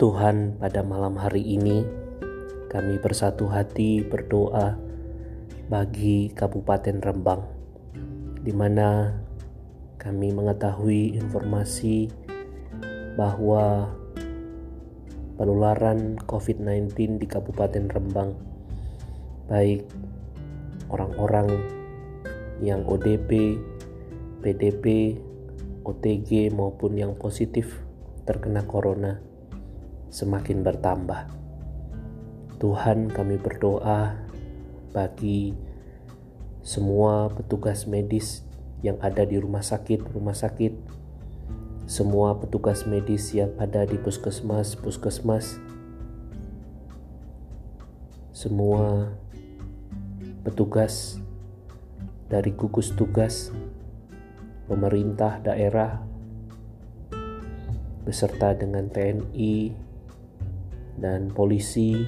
Tuhan, pada malam hari ini kami bersatu hati berdoa bagi Kabupaten Rembang, di mana kami mengetahui informasi bahwa penularan COVID-19 di Kabupaten Rembang, baik orang-orang yang ODP, PDP, OTG maupun yang positif terkena corona semakin bertambah. Tuhan kami berdoa bagi semua petugas medis yang ada di rumah sakit-rumah sakit, semua petugas medis yang ada di puskesmas-puskesmas, semua petugas dari gugus tugas pemerintah daerah beserta dengan TNI dan polisi,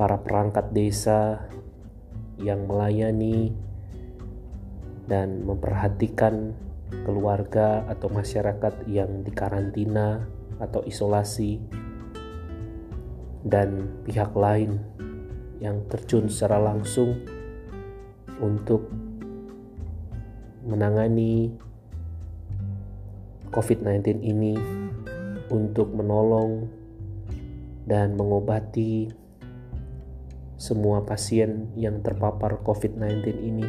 para perangkat desa yang melayani dan memperhatikan keluarga atau masyarakat yang dikarantina atau isolasi dan pihak lain yang terjun secara langsung untuk menangani COVID-19 ini untuk menolong dan mengobati semua pasien yang terpapar COVID-19 ini.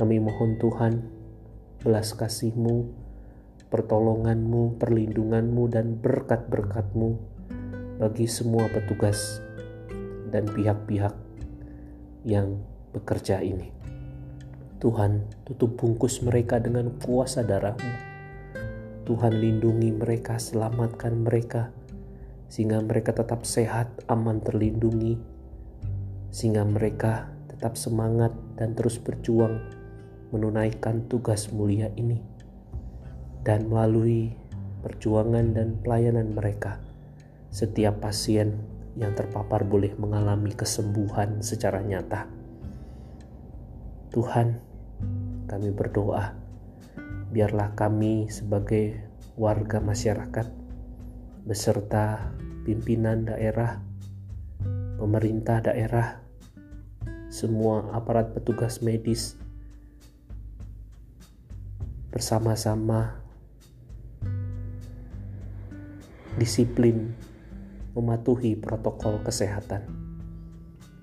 Kami mohon Tuhan, belas kasih-Mu, pertolongan-Mu, perlindungan-Mu, dan berkat-berkat-Mu bagi semua petugas dan pihak-pihak yang bekerja ini. Tuhan, tutup bungkus mereka dengan kuasa darah-Mu. Tuhan lindungi mereka, selamatkan mereka, sehingga mereka tetap sehat, aman, terlindungi, sehingga mereka tetap semangat dan terus berjuang menunaikan tugas mulia ini. Dan melalui perjuangan dan pelayanan mereka, setiap pasien yang terpapar boleh mengalami kesembuhan secara nyata. Tuhan, kami berdoa, biarlah kami sebagai warga masyarakat beserta pimpinan daerah, pemerintah daerah, semua aparat petugas medis bersama-sama disiplin mematuhi protokol kesehatan.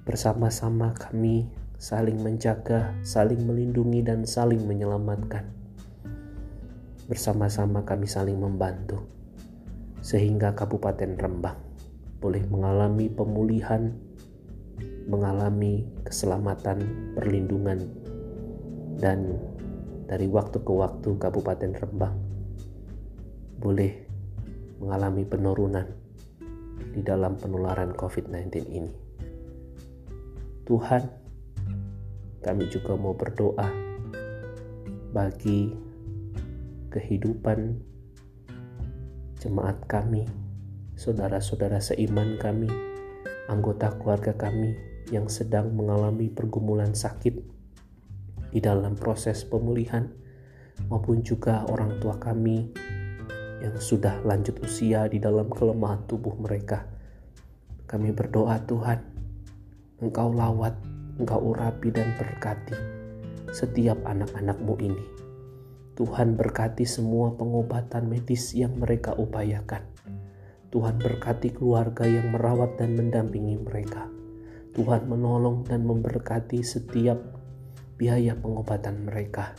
Bersama-sama kami saling menjaga, saling melindungi, dan saling menyelamatkan. Bersama-sama kami saling membantu, sehingga Kabupaten Rembang boleh mengalami pemulihan, mengalami keselamatan, perlindungan, dan dari waktu ke waktu Kabupaten Rembang boleh mengalami penurunan di dalam penularan COVID-19 ini. Tuhan, kami juga mau berdoa bagi kehidupan jemaat kami, saudara-saudara seiman kami, anggota keluarga kami yang sedang mengalami pergumulan sakit di dalam proses pemulihan, maupun juga orang tua kami yang sudah lanjut usia di dalam kelemahan tubuh mereka. Kami berdoa, Tuhan, Engkau lawat Engkau urapi dan berkati setiap anak-anakmu ini. Tuhan berkati semua pengobatan medis yang mereka upayakan. Tuhan berkati keluarga yang merawat dan mendampingi mereka. Tuhan menolong dan memberkati setiap biaya pengobatan mereka.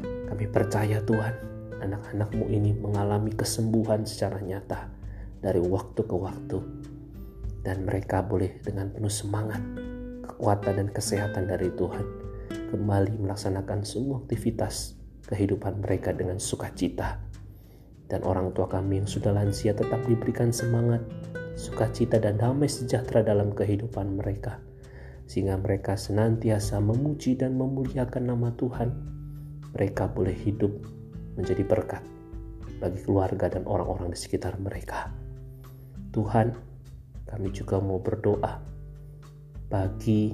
Kami percaya Tuhan, anak-anakmu ini mengalami kesembuhan secara nyata dari waktu ke waktu. Dan mereka boleh dengan penuh semangat kekuatan dan kesehatan dari Tuhan, kembali melaksanakan semua aktivitas kehidupan mereka dengan sukacita. Dan orang tua kami yang sudah lansia tetap diberikan semangat, sukacita, dan damai sejahtera dalam kehidupan mereka, sehingga mereka senantiasa memuji dan memuliakan nama Tuhan. Mereka boleh hidup menjadi berkat bagi keluarga dan orang-orang di sekitar mereka. Tuhan, kami juga mau berdoa bagi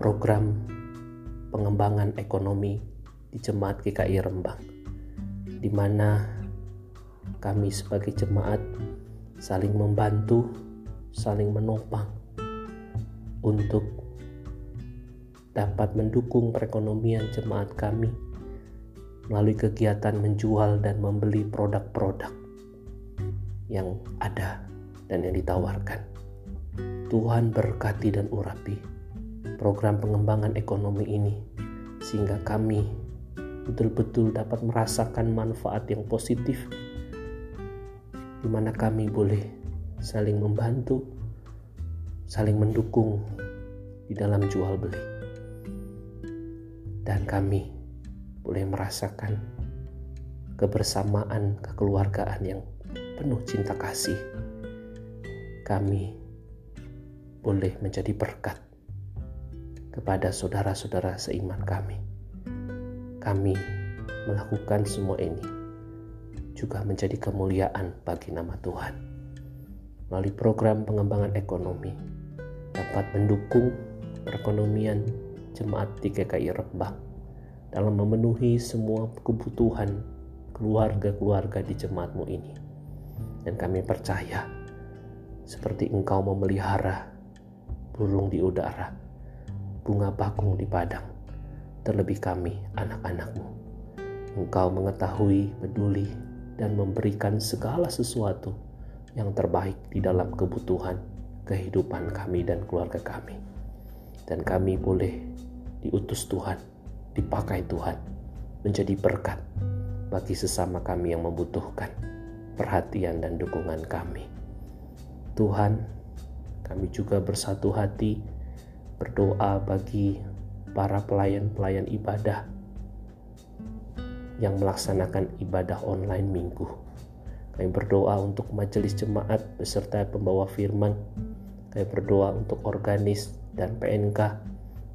program pengembangan ekonomi di Jemaat GKI Rembang. di mana kami sebagai jemaat saling membantu, saling menopang untuk dapat mendukung perekonomian jemaat kami melalui kegiatan menjual dan membeli produk-produk yang ada dan yang ditawarkan. Tuhan berkati dan urapi program pengembangan ekonomi ini sehingga kami betul-betul dapat merasakan manfaat yang positif di mana kami boleh saling membantu, saling mendukung di dalam jual beli. Dan kami boleh merasakan kebersamaan kekeluargaan yang penuh cinta kasih. Kami boleh menjadi berkat kepada saudara-saudara seiman kami. Kami melakukan semua ini juga menjadi kemuliaan bagi nama Tuhan. Melalui program pengembangan ekonomi dapat mendukung perekonomian jemaat di GKI Rembang dalam memenuhi semua kebutuhan keluarga-keluarga di jemaatmu ini. Dan kami percaya, seperti engkau memelihara burung di udara, bunga bakung di padang, terlebih kami anak-anakmu. Engkau mengetahui, peduli, dan memberikan segala sesuatu yang terbaik di dalam kebutuhan kehidupan kami dan keluarga kami. Dan kami boleh diutus Tuhan dipakai Tuhan menjadi berkat bagi sesama kami yang membutuhkan perhatian dan dukungan kami. Tuhan, kami juga bersatu hati berdoa bagi para pelayan-pelayan ibadah yang melaksanakan ibadah online minggu. Kami berdoa untuk majelis jemaat beserta pembawa firman. Kami berdoa untuk organis dan PNK.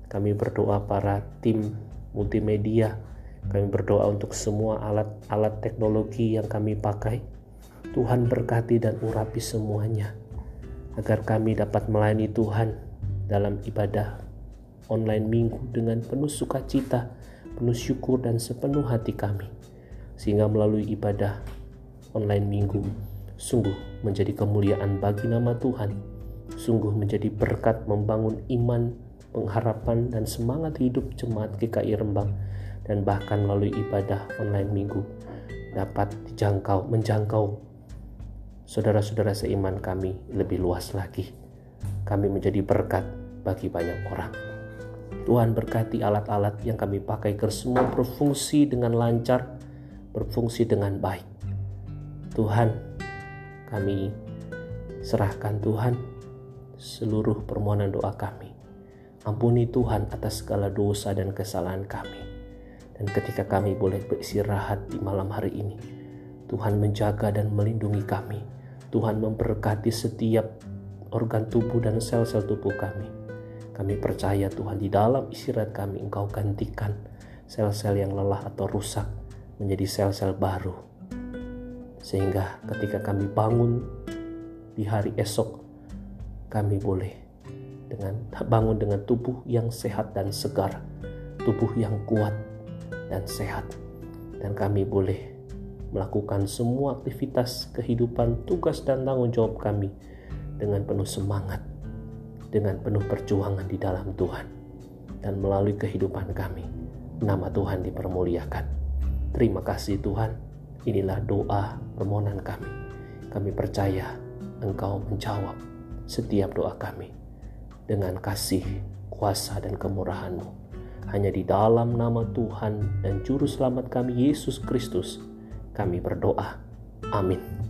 Kami berdoa para tim multimedia. Kami berdoa untuk semua alat-alat teknologi yang kami pakai. Tuhan berkati dan urapi semuanya agar kami dapat melayani Tuhan dalam ibadah online minggu dengan penuh sukacita, penuh syukur dan sepenuh hati kami. Sehingga melalui ibadah online minggu sungguh menjadi kemuliaan bagi nama Tuhan, sungguh menjadi berkat membangun iman pengharapan dan semangat hidup jemaat GKI Rembang dan bahkan melalui ibadah online minggu dapat dijangkau menjangkau saudara-saudara seiman kami lebih luas lagi. Kami menjadi berkat bagi banyak orang. Tuhan berkati alat-alat yang kami pakai ke semua berfungsi dengan lancar, berfungsi dengan baik. Tuhan, kami serahkan Tuhan seluruh permohonan doa kami Ampuni Tuhan atas segala dosa dan kesalahan kami. Dan ketika kami boleh beristirahat di malam hari ini, Tuhan menjaga dan melindungi kami. Tuhan memberkati setiap organ tubuh dan sel-sel tubuh kami. Kami percaya Tuhan di dalam istirahat kami Engkau gantikan sel-sel yang lelah atau rusak menjadi sel-sel baru. Sehingga ketika kami bangun di hari esok, kami boleh dengan bangun dengan tubuh yang sehat dan segar, tubuh yang kuat dan sehat. Dan kami boleh melakukan semua aktivitas kehidupan, tugas dan tanggung jawab kami dengan penuh semangat, dengan penuh perjuangan di dalam Tuhan. Dan melalui kehidupan kami, nama Tuhan dipermuliakan. Terima kasih Tuhan, inilah doa permohonan kami. Kami percaya Engkau menjawab setiap doa kami dengan kasih, kuasa, dan kemurahan-Mu. Hanya di dalam nama Tuhan dan Juru Selamat kami, Yesus Kristus, kami berdoa. Amin.